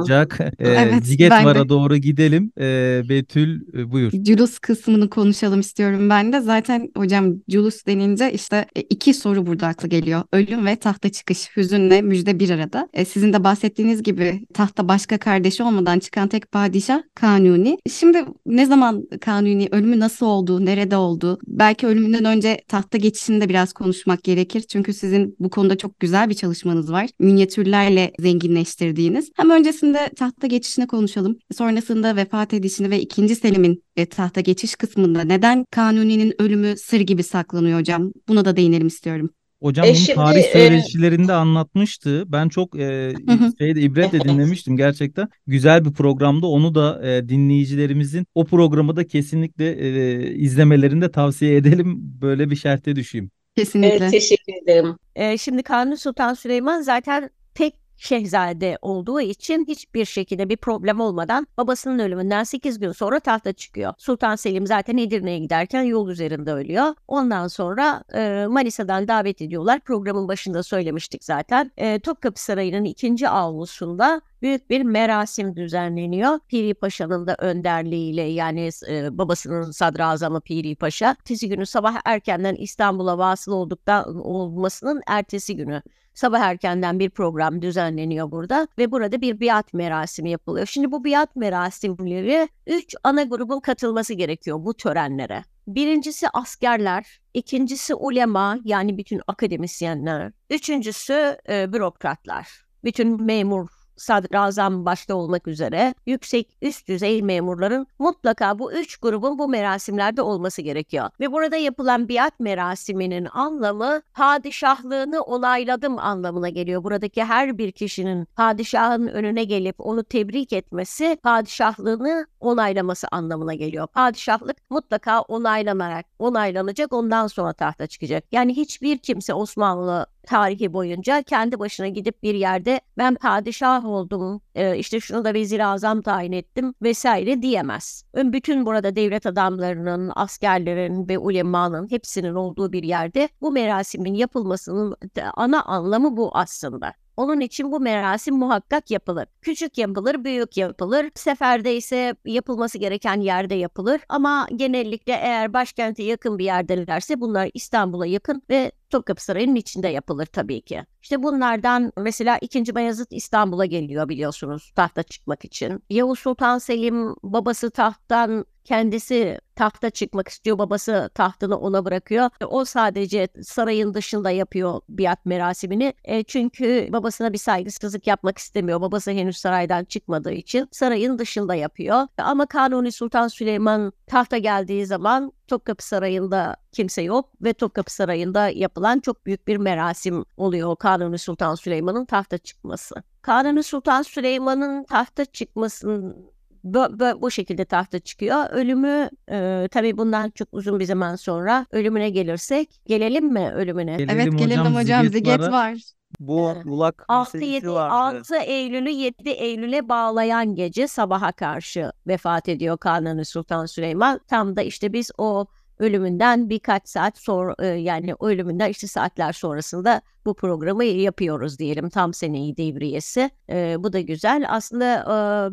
Ee, Evet, Zigetvar'a de. doğru gidelim. Ee, Betül e, buyur. Culus kısmını konuşalım istiyorum ben de. Zaten hocam Culus denince işte e, iki soru burada akla geliyor. Ölüm ve tahta çıkış. Hüzünle müjde bir arada. E, sizin de bahsettiğiniz gibi tahta başka kardeşi olmadan çıkan tek padişah Kanuni. Şimdi ne zaman Kanuni ölümü nasıl oldu, nerede oldu? Belki ölümünden önce tahta geçişini de biraz konuşmak gerekir. Çünkü sizin bu konuda çok güzel bir çalışmanız var. Minyatürlerle zenginleştirdiğiniz. Hem öncesinde tahta geçişini konuşalım. Sonrasında vefat edişini ve ikinci Selim'in e, tahta geçiş kısmında neden Kanuni'nin ölümü sır gibi saklanıyor hocam? Buna da değinelim istiyorum. Hocam E bunu şimdi, tarih e, söyleşilerinde anlatmıştı. Ben çok e, şeyde ibretle dinlemiştim gerçekten. Güzel bir programda onu da e, dinleyicilerimizin o programı da kesinlikle e, izlemelerini de tavsiye edelim. Böyle bir şerhte düşeyim. Kesinlikle. Evet, teşekkür ederim. Ee, şimdi Kanuni Sultan Süleyman zaten tek şehzade olduğu için hiçbir şekilde bir problem olmadan babasının ölümünden 8 gün sonra tahta çıkıyor. Sultan Selim zaten Edirne'ye giderken yol üzerinde ölüyor. Ondan sonra e, Manisa'dan davet ediyorlar. Programın başında söylemiştik zaten. E, Topkapı Sarayı'nın ikinci avlusunda büyük bir merasim düzenleniyor. Piri Paşa'nın da önderliğiyle yani e, babasının sadrazamı Piri Paşa. Ertesi günü sabah erkenden İstanbul'a vasıl olduktan olmasının ertesi günü sabah erkenden bir program düzenleniyor burada ve burada bir biat merasimi yapılıyor. Şimdi bu biat merasimleri üç ana grubun katılması gerekiyor bu törenlere. Birincisi askerler, ikincisi ulema yani bütün akademisyenler, üçüncüsü e, bürokratlar, bütün memur sadrazam başta olmak üzere yüksek üst düzey memurların mutlaka bu üç grubun bu merasimlerde olması gerekiyor. Ve burada yapılan biat merasiminin anlamı padişahlığını onayladım anlamına geliyor. Buradaki her bir kişinin padişahın önüne gelip onu tebrik etmesi padişahlığını onaylaması anlamına geliyor. Padişahlık mutlaka onaylanarak onaylanacak ondan sonra tahta çıkacak. Yani hiçbir kimse Osmanlı tarihi boyunca kendi başına gidip bir yerde ben padişah oldum, e, işte şunu da vezir azam tayin ettim vesaire diyemez. Bütün burada devlet adamlarının, askerlerin ve ulemanın hepsinin olduğu bir yerde bu merasimin yapılmasının ana anlamı bu aslında. Onun için bu merasim muhakkak yapılır. Küçük yapılır, büyük yapılır. Seferde ise yapılması gereken yerde yapılır. Ama genellikle eğer başkente yakın bir yerdelerse bunlar İstanbul'a yakın ve Topkapı Sarayı'nın içinde yapılır tabii ki. İşte bunlardan mesela 2. Bayezid İstanbul'a geliyor biliyorsunuz tahta çıkmak için. Yavuz Sultan Selim babası tahttan kendisi tahta çıkmak istiyor. Babası tahtını ona bırakıyor. O sadece sarayın dışında yapıyor biat merasimini. E, çünkü babasına bir saygısızlık yapmak istemiyor. Babası henüz saraydan çıkmadığı için sarayın dışında yapıyor. Ama Kanuni Sultan Süleyman tahta geldiği zaman Topkapı Sarayı'nda kimse yok ve Topkapı Sarayı'nda yapılan çok büyük bir merasim oluyor Kanuni Sultan Süleyman'ın tahta çıkması. Kanuni Sultan Süleyman'ın tahta çıkmasının bu, bu, bu şekilde tahta çıkıyor. Ölümü e, tabii bundan çok uzun bir zaman sonra ölümüne gelirsek gelelim mi ölümüne? Gelelim Evet gelelim hocam ziget var. var. Bu bulak 6, meselesi 7, vardı. 6 Eylül'ü 7 Eylül'e bağlayan gece sabaha karşı vefat ediyor Kanuni Sultan Süleyman. Tam da işte biz o ölümünden birkaç saat sonra e, yani ölümünden işte saatler sonrasında bu programı yapıyoruz diyelim tam seneyi devriyesi. E, bu da güzel. Aslında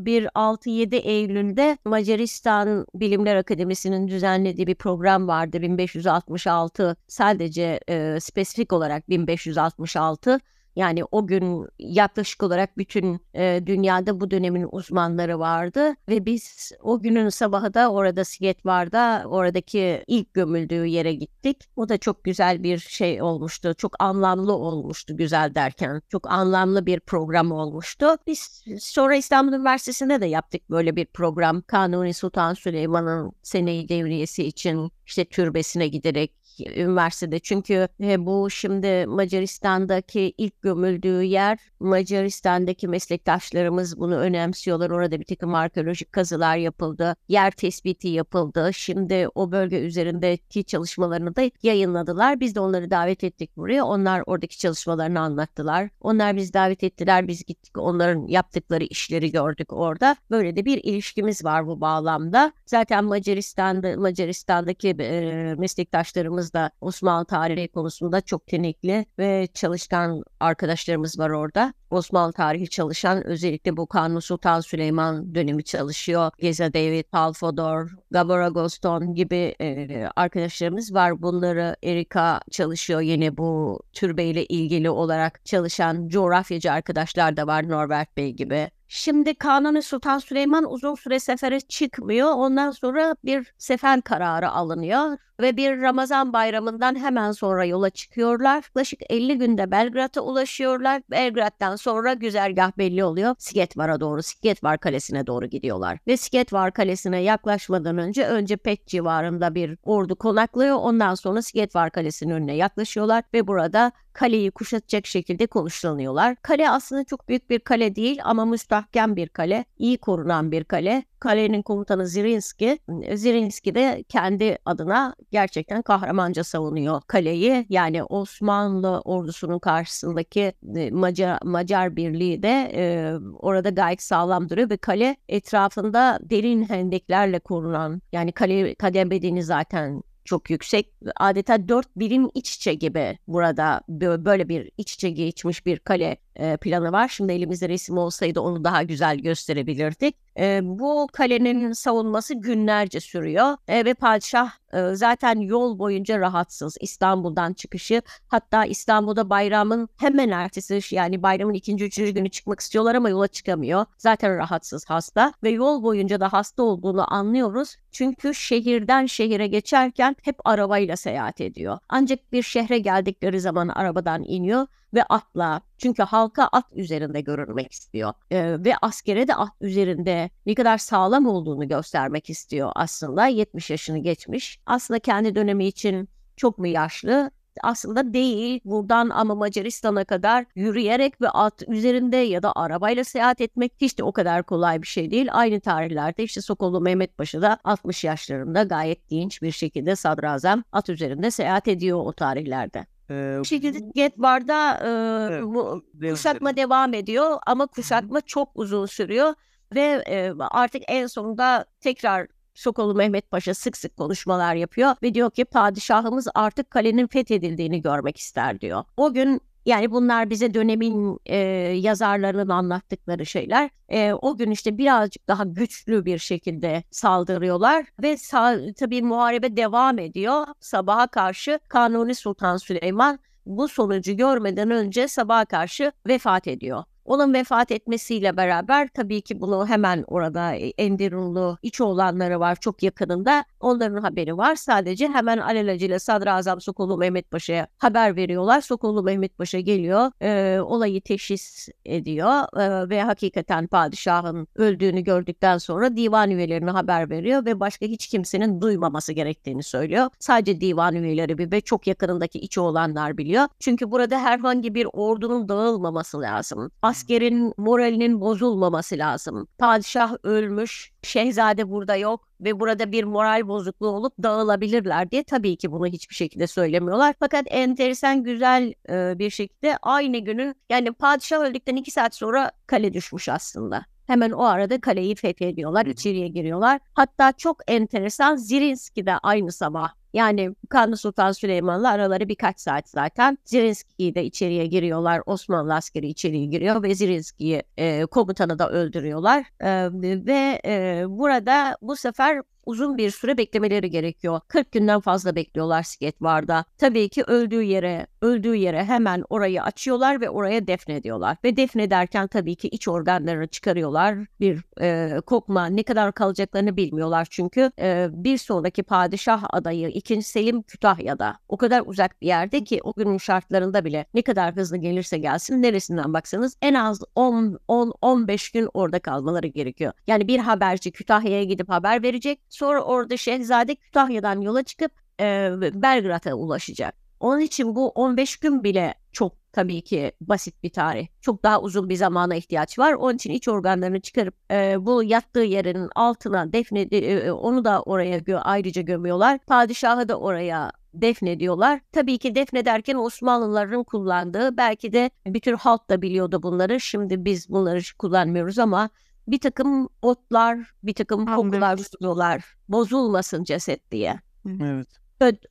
e, bir 6-7 Eylül'de Macaristan Bilimler Akademisi'nin düzenlediği bir program vardı 1566 sadece spesifik olarak 1566 yani o gün yaklaşık olarak bütün e, dünyada bu dönemin uzmanları vardı ve biz o günün sabahı da orada Siget vardı. Oradaki ilk gömüldüğü yere gittik. O da çok güzel bir şey olmuştu. Çok anlamlı olmuştu güzel derken. Çok anlamlı bir program olmuştu. Biz sonra İstanbul Üniversitesi'nde de yaptık böyle bir program. Kanuni Sultan Süleyman'ın seneyi devriyesi için işte türbesine giderek üniversitede çünkü e, bu şimdi Macaristan'daki ilk gömüldüğü yer Macaristan'daki meslektaşlarımız bunu önemsiyorlar. Orada bir takım arkeolojik kazılar yapıldı. Yer tespiti yapıldı. Şimdi o bölge üzerindeki çalışmalarını da yayınladılar. Biz de onları davet ettik buraya. Onlar oradaki çalışmalarını anlattılar. Onlar bizi davet ettiler. Biz gittik onların yaptıkları işleri gördük orada. Böyle de bir ilişkimiz var bu bağlamda. Zaten Macaristan'da Macaristan'daki meslektaşlarımız da Osmanlı tarihi konusunda çok tenekli ve çalışkan arkadaşlarımız var orada. Osmanlı tarihi çalışan özellikle bu Kanuni Sultan Süleyman dönemi çalışıyor. Geza David, Paul Gabor Agoston gibi e, arkadaşlarımız var. Bunları Erika çalışıyor yine bu türbeyle ilgili olarak çalışan coğrafyacı arkadaşlar da var Norbert Bey gibi. Şimdi Kanuni Sultan Süleyman uzun süre sefere çıkmıyor. Ondan sonra bir sefer kararı alınıyor ve bir Ramazan bayramından hemen sonra yola çıkıyorlar. Yaklaşık 50 günde Belgrad'a ulaşıyorlar. Belgrad'dan sonra güzergah belli oluyor. Sigetvar'a doğru, Sigetvar Kalesi'ne doğru gidiyorlar. Ve Sigetvar Kalesi'ne yaklaşmadan önce önce Pek civarında bir ordu konaklıyor. Ondan sonra Sigetvar Kalesi'nin önüne yaklaşıyorlar ve burada kaleyi kuşatacak şekilde konuşlanıyorlar. Kale aslında çok büyük bir kale değil ama müstahkem bir kale, iyi korunan bir kale. Kalenin komutanı Zirinski. Zirinski de kendi adına gerçekten kahramanca savunuyor kaleyi. Yani Osmanlı ordusunun karşısındaki e, Macar, Macar birliği de e, orada gayet sağlam duruyor ve kale etrafında derin hendeklerle korunan yani kale kademedeni zaten çok yüksek. Adeta dört birim iç içe gibi burada böyle bir iç içe geçmiş bir kale e, planı var. Şimdi elimizde resim olsaydı onu daha güzel gösterebilirdik. E, bu kalenin savunması günlerce sürüyor e, ve padişah e, zaten yol boyunca rahatsız. İstanbul'dan çıkışı hatta İstanbul'da bayramın hemen ertesi yani bayramın ikinci üçüncü günü çıkmak istiyorlar ama yola çıkamıyor. Zaten rahatsız hasta ve yol boyunca da hasta olduğunu anlıyoruz. Çünkü şehirden şehire geçerken hep arabayla seyahat ediyor. Ancak bir şehre geldikleri zaman arabadan iniyor ve atla. Çünkü halka at üzerinde görünmek istiyor. Ee, ve askere de at üzerinde ne kadar sağlam olduğunu göstermek istiyor aslında. 70 yaşını geçmiş. Aslında kendi dönemi için çok mu yaşlı? aslında değil. Buradan ama Macaristan'a kadar yürüyerek ve at üzerinde ya da arabayla seyahat etmek hiç de o kadar kolay bir şey değil. Aynı tarihlerde işte Sokollu Mehmet Paşa da 60 yaşlarında gayet dinç bir şekilde sadrazam at üzerinde seyahat ediyor o tarihlerde. Ee, Bu şekilde Getvar'da e, Evet, bu devam kuşatma edelim. devam ediyor ama kuşatma çok uzun sürüyor ve e, artık en sonunda tekrar Sokollu Mehmet Paşa sık sık konuşmalar yapıyor ve diyor ki padişahımız artık kalenin fethedildiğini görmek ister diyor. O gün yani bunlar bize dönemin e, yazarlarının anlattıkları şeyler. E, o gün işte birazcık daha güçlü bir şekilde saldırıyorlar ve sa- tabii muharebe devam ediyor. Sabaha karşı Kanuni Sultan Süleyman bu sonucu görmeden önce sabaha karşı vefat ediyor. Onun vefat etmesiyle beraber tabii ki bunu hemen orada Enderunlu iç oğlanları var çok yakınında. Onların haberi var. Sadece hemen alelacele Sadrazam Sokollu Mehmet Paşa'ya haber veriyorlar. Sokollu Mehmet Paşa geliyor. e, olayı teşhis ediyor e, ve hakikaten padişahın öldüğünü gördükten sonra divan üyelerine haber veriyor ve başka hiç kimsenin duymaması gerektiğini söylüyor. Sadece divan üyeleri ve çok yakınındaki iç oğlanlar biliyor. Çünkü burada herhangi bir ordunun dağılmaması lazım. Askerin moralinin bozulmaması lazım. Padişah ölmüş, şehzade burada yok ve burada bir moral bozukluğu olup dağılabilirler diye tabii ki bunu hiçbir şekilde söylemiyorlar. Fakat enteresan güzel e, bir şekilde aynı günü yani padişah öldükten iki saat sonra kale düşmüş aslında. Hemen o arada kaleyi fethediyorlar, içeriye giriyorlar. Hatta çok enteresan Zirinski de aynı sabah yani Kanuni Sultan Süleyman'la araları birkaç saat zaten. Zirinski'yi de içeriye giriyorlar. Osmanlı askeri içeriye giriyor ve Zirinski'yi e, komutanı da öldürüyorlar. E, ve e, burada bu sefer uzun bir süre beklemeleri gerekiyor. 40 günden fazla bekliyorlar Sketvar'da. Tabii ki öldüğü yere, öldüğü yere hemen orayı açıyorlar ve oraya defnediyorlar. Ve defnederken tabii ki iç organlarını çıkarıyorlar. Bir e, kokma ne kadar kalacaklarını bilmiyorlar çünkü e, bir sonraki padişah adayı 2. Selim Kütahya'da. O kadar uzak bir yerde ki o günün şartlarında bile ne kadar hızlı gelirse gelsin neresinden baksanız en az 10-15 gün orada kalmaları gerekiyor. Yani bir haberci Kütahya'ya gidip haber verecek Sonra orada Şehzade Kütahya'dan yola çıkıp e, Belgrad'a ulaşacak. Onun için bu 15 gün bile çok tabii ki basit bir tarih. Çok daha uzun bir zamana ihtiyaç var. Onun için iç organlarını çıkarıp e, bu yattığı yerin altına defne e, onu da oraya gö ayrıca gömüyorlar. Padişahı da oraya defnediyorlar. Tabii ki defnederken Osmanlıların kullandığı belki de bütün halk da biliyordu bunları. Şimdi biz bunları kullanmıyoruz ama bir takım otlar, bir takım kokular tutuyorlar. Bozulmasın ceset diye. Evet.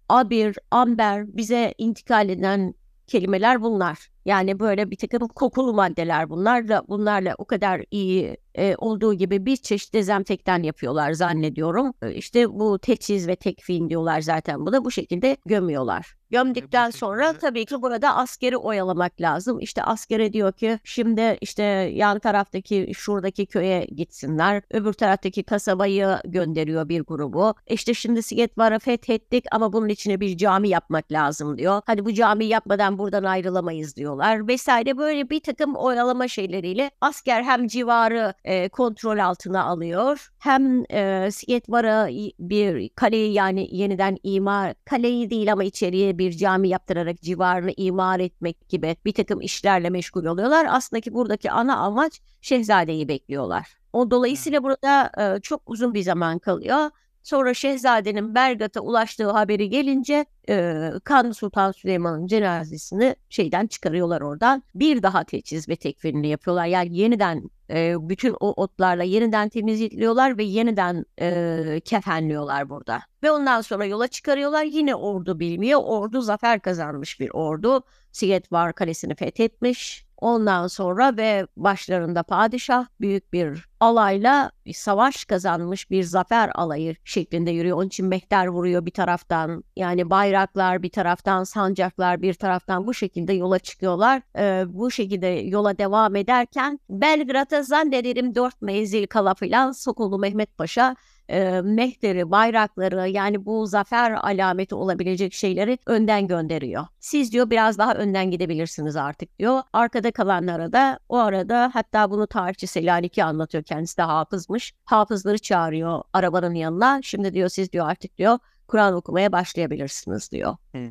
Abir, amber bize intikal eden kelimeler bunlar. Yani böyle bir takım kokulu maddeler bunlar da bunlarla o kadar iyi e, olduğu gibi bir çeşit dezenfektan yapıyorlar zannediyorum. E, işte bu teçhiz ve tekfin diyorlar zaten bu da bu şekilde gömüyorlar. Gömdükten sonra tabii ki burada askeri oyalamak lazım. İşte askere diyor ki şimdi işte yan taraftaki şuradaki köye gitsinler. Öbür taraftaki kasabayı gönderiyor bir grubu. İşte şimdi Sigetvar'ı fethettik ama bunun içine bir cami yapmak lazım diyor. Hadi bu cami yapmadan buradan ayrılamayız diyorlar vesaire böyle bir takım oyalama şeyleriyle asker hem civarı e, kontrol altına alıyor hem e, Sigetvar'a bir kaleyi yani yeniden imar kaleyi değil ama içeriye bir bir cami yaptırarak civarını imar etmek gibi bir takım işlerle meşgul oluyorlar. Aslında ki buradaki ana amaç Şehzade'yi bekliyorlar. O dolayısıyla burada e, çok uzun bir zaman kalıyor. Sonra Şehzade'nin Bergat'a ulaştığı haberi gelince e, Kanuni Sultan Süleyman'ın cenazesini şeyden çıkarıyorlar oradan. Bir daha teçhiz ve tekfirini yapıyorlar. Yani yeniden e, bütün o otlarla yeniden temizliyorlar ve yeniden e, kefenliyorlar burada. Ve ondan sonra yola çıkarıyorlar. Yine ordu bilmiyor. Ordu zafer kazanmış bir ordu. Sigetvar Kalesi'ni fethetmiş. Ondan sonra ve başlarında padişah büyük bir alayla bir savaş kazanmış bir zafer alayı şeklinde yürüyor. Onun için mehter vuruyor bir taraftan. Yani bayraklar bir taraftan, sancaklar bir taraftan bu şekilde yola çıkıyorlar. Ee, bu şekilde yola devam ederken Belgrad'a zannederim dört menzil kala filan Sokolu Mehmet Paşa e, mehteri, bayrakları yani bu zafer alameti olabilecek şeyleri önden gönderiyor. Siz diyor biraz daha önden gidebilirsiniz artık diyor. Arkada kalanlara da o arada hatta bunu tarihçi Selanik'i anlatıyor kendisi de hafızmış. Hafızları çağırıyor arabanın yanına. Şimdi diyor siz diyor artık diyor Kur'an okumaya başlayabilirsiniz diyor. Hmm.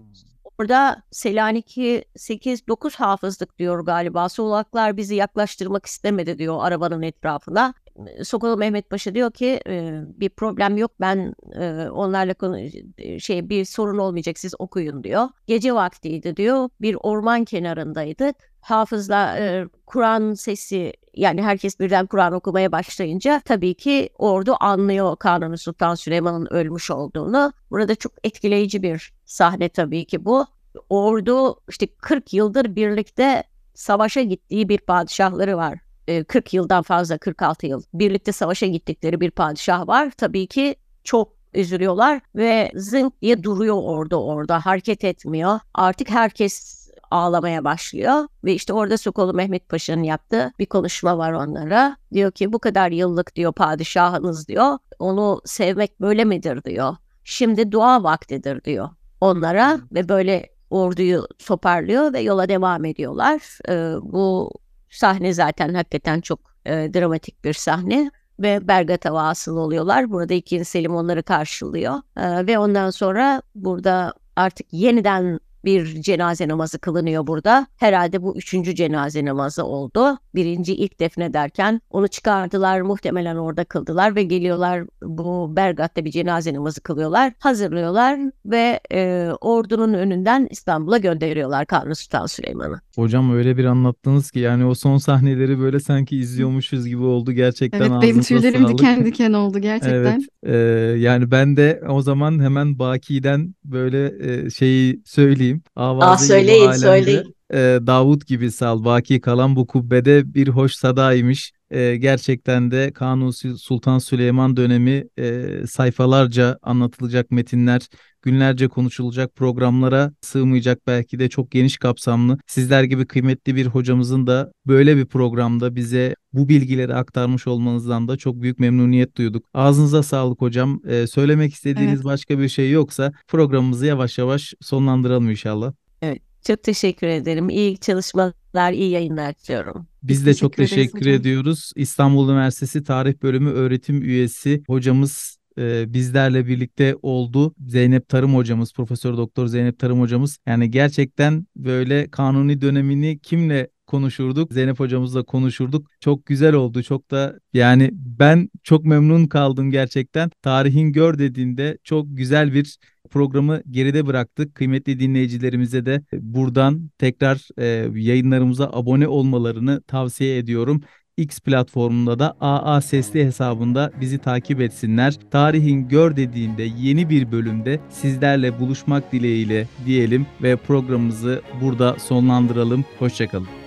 Orada Selanik'i 8-9 hafızlık diyor galiba. Solaklar bizi yaklaştırmak istemedi diyor arabanın etrafına. Sokalı Mehmet Paşa diyor ki bir problem yok ben onlarla konu şey bir sorun olmayacak siz okuyun diyor. Gece vaktiydi diyor bir orman kenarındaydık. Hafızla Kur'an sesi yani herkes birden Kur'an okumaya başlayınca tabii ki ordu anlıyor Kanuni Sultan Süleyman'ın ölmüş olduğunu. Burada çok etkileyici bir sahne tabii ki bu. Ordu işte 40 yıldır birlikte savaşa gittiği bir padişahları var. 40 yıldan fazla 46 yıl birlikte savaşa gittikleri bir padişah var. Tabii ki çok üzülüyorlar ve zınk diye duruyor orada orada hareket etmiyor. Artık herkes ağlamaya başlıyor ve işte orada Sokolu Mehmet Paşa'nın yaptığı bir konuşma var onlara. Diyor ki bu kadar yıllık diyor padişahınız diyor. Onu sevmek böyle midir diyor. Şimdi dua vaktidir diyor onlara ve böyle orduyu toparlıyor ve yola devam ediyorlar. Ee, bu sahne zaten hakikaten çok e, dramatik bir sahne ve Bergat'a vasıl oluyorlar. Burada ikinci Selim onları karşılıyor. Ee, ve ondan sonra burada artık yeniden bir cenaze namazı kılınıyor burada. Herhalde bu üçüncü cenaze namazı oldu. Birinci ilk defnederken onu çıkardılar muhtemelen orada kıldılar ve geliyorlar bu Bergat'ta bir cenaze namazı kılıyorlar. Hazırlıyorlar ve e, ordunun önünden İstanbul'a gönderiyorlar Kanuni Sultan Süleyman'ı. Hocam öyle bir anlattınız ki yani o son sahneleri böyle sanki izliyormuşuz gibi oldu gerçekten Evet benim tüylerim sağlık. diken diken oldu gerçekten. Evet, e, yani ben de o zaman hemen Baki'den böyle e, şeyi söyleyeyim. Avazı söyleyin, alemde, söyleyin. E, Davut gibi sal, Baki kalan bu kubbede bir hoş sadaymış. E, gerçekten de Kanuni Sultan Süleyman dönemi e, sayfalarca anlatılacak metinler, günlerce konuşulacak programlara sığmayacak belki de çok geniş kapsamlı. Sizler gibi kıymetli bir hocamızın da böyle bir programda bize bu bilgileri aktarmış olmanızdan da çok büyük memnuniyet duyduk. Ağzınıza sağlık hocam. Ee, söylemek istediğiniz Evet. başka bir şey yoksa programımızı yavaş yavaş sonlandıralım inşallah. Çok teşekkür ederim. İyi çalışmalar, iyi yayınlar diliyorum. Biz de çok teşekkür ederiz teşekkür hocam. ediyoruz. İstanbul Üniversitesi Tarih Bölümü öğretim üyesi hocamız e, bizlerle birlikte oldu. Zeynep Tarım hocamız, Profesör Doktor Zeynep Tarım hocamız. Yani gerçekten böyle kanuni dönemini kimle konuşurduk? Zeynep hocamızla konuşurduk. Çok güzel oldu. Çok da yani ben çok memnun kaldım gerçekten. Tarihin gör dediğinde çok güzel bir programı geride bıraktık. Kıymetli dinleyicilerimize de buradan tekrar e, yayınlarımıza abone olmalarını tavsiye ediyorum. X platformunda da AA Sesli hesabında bizi takip etsinler. Tarihin Gör dediğinde yeni bir bölümde sizlerle buluşmak dileğiyle diyelim ve programımızı burada sonlandıralım. Hoşçakalın.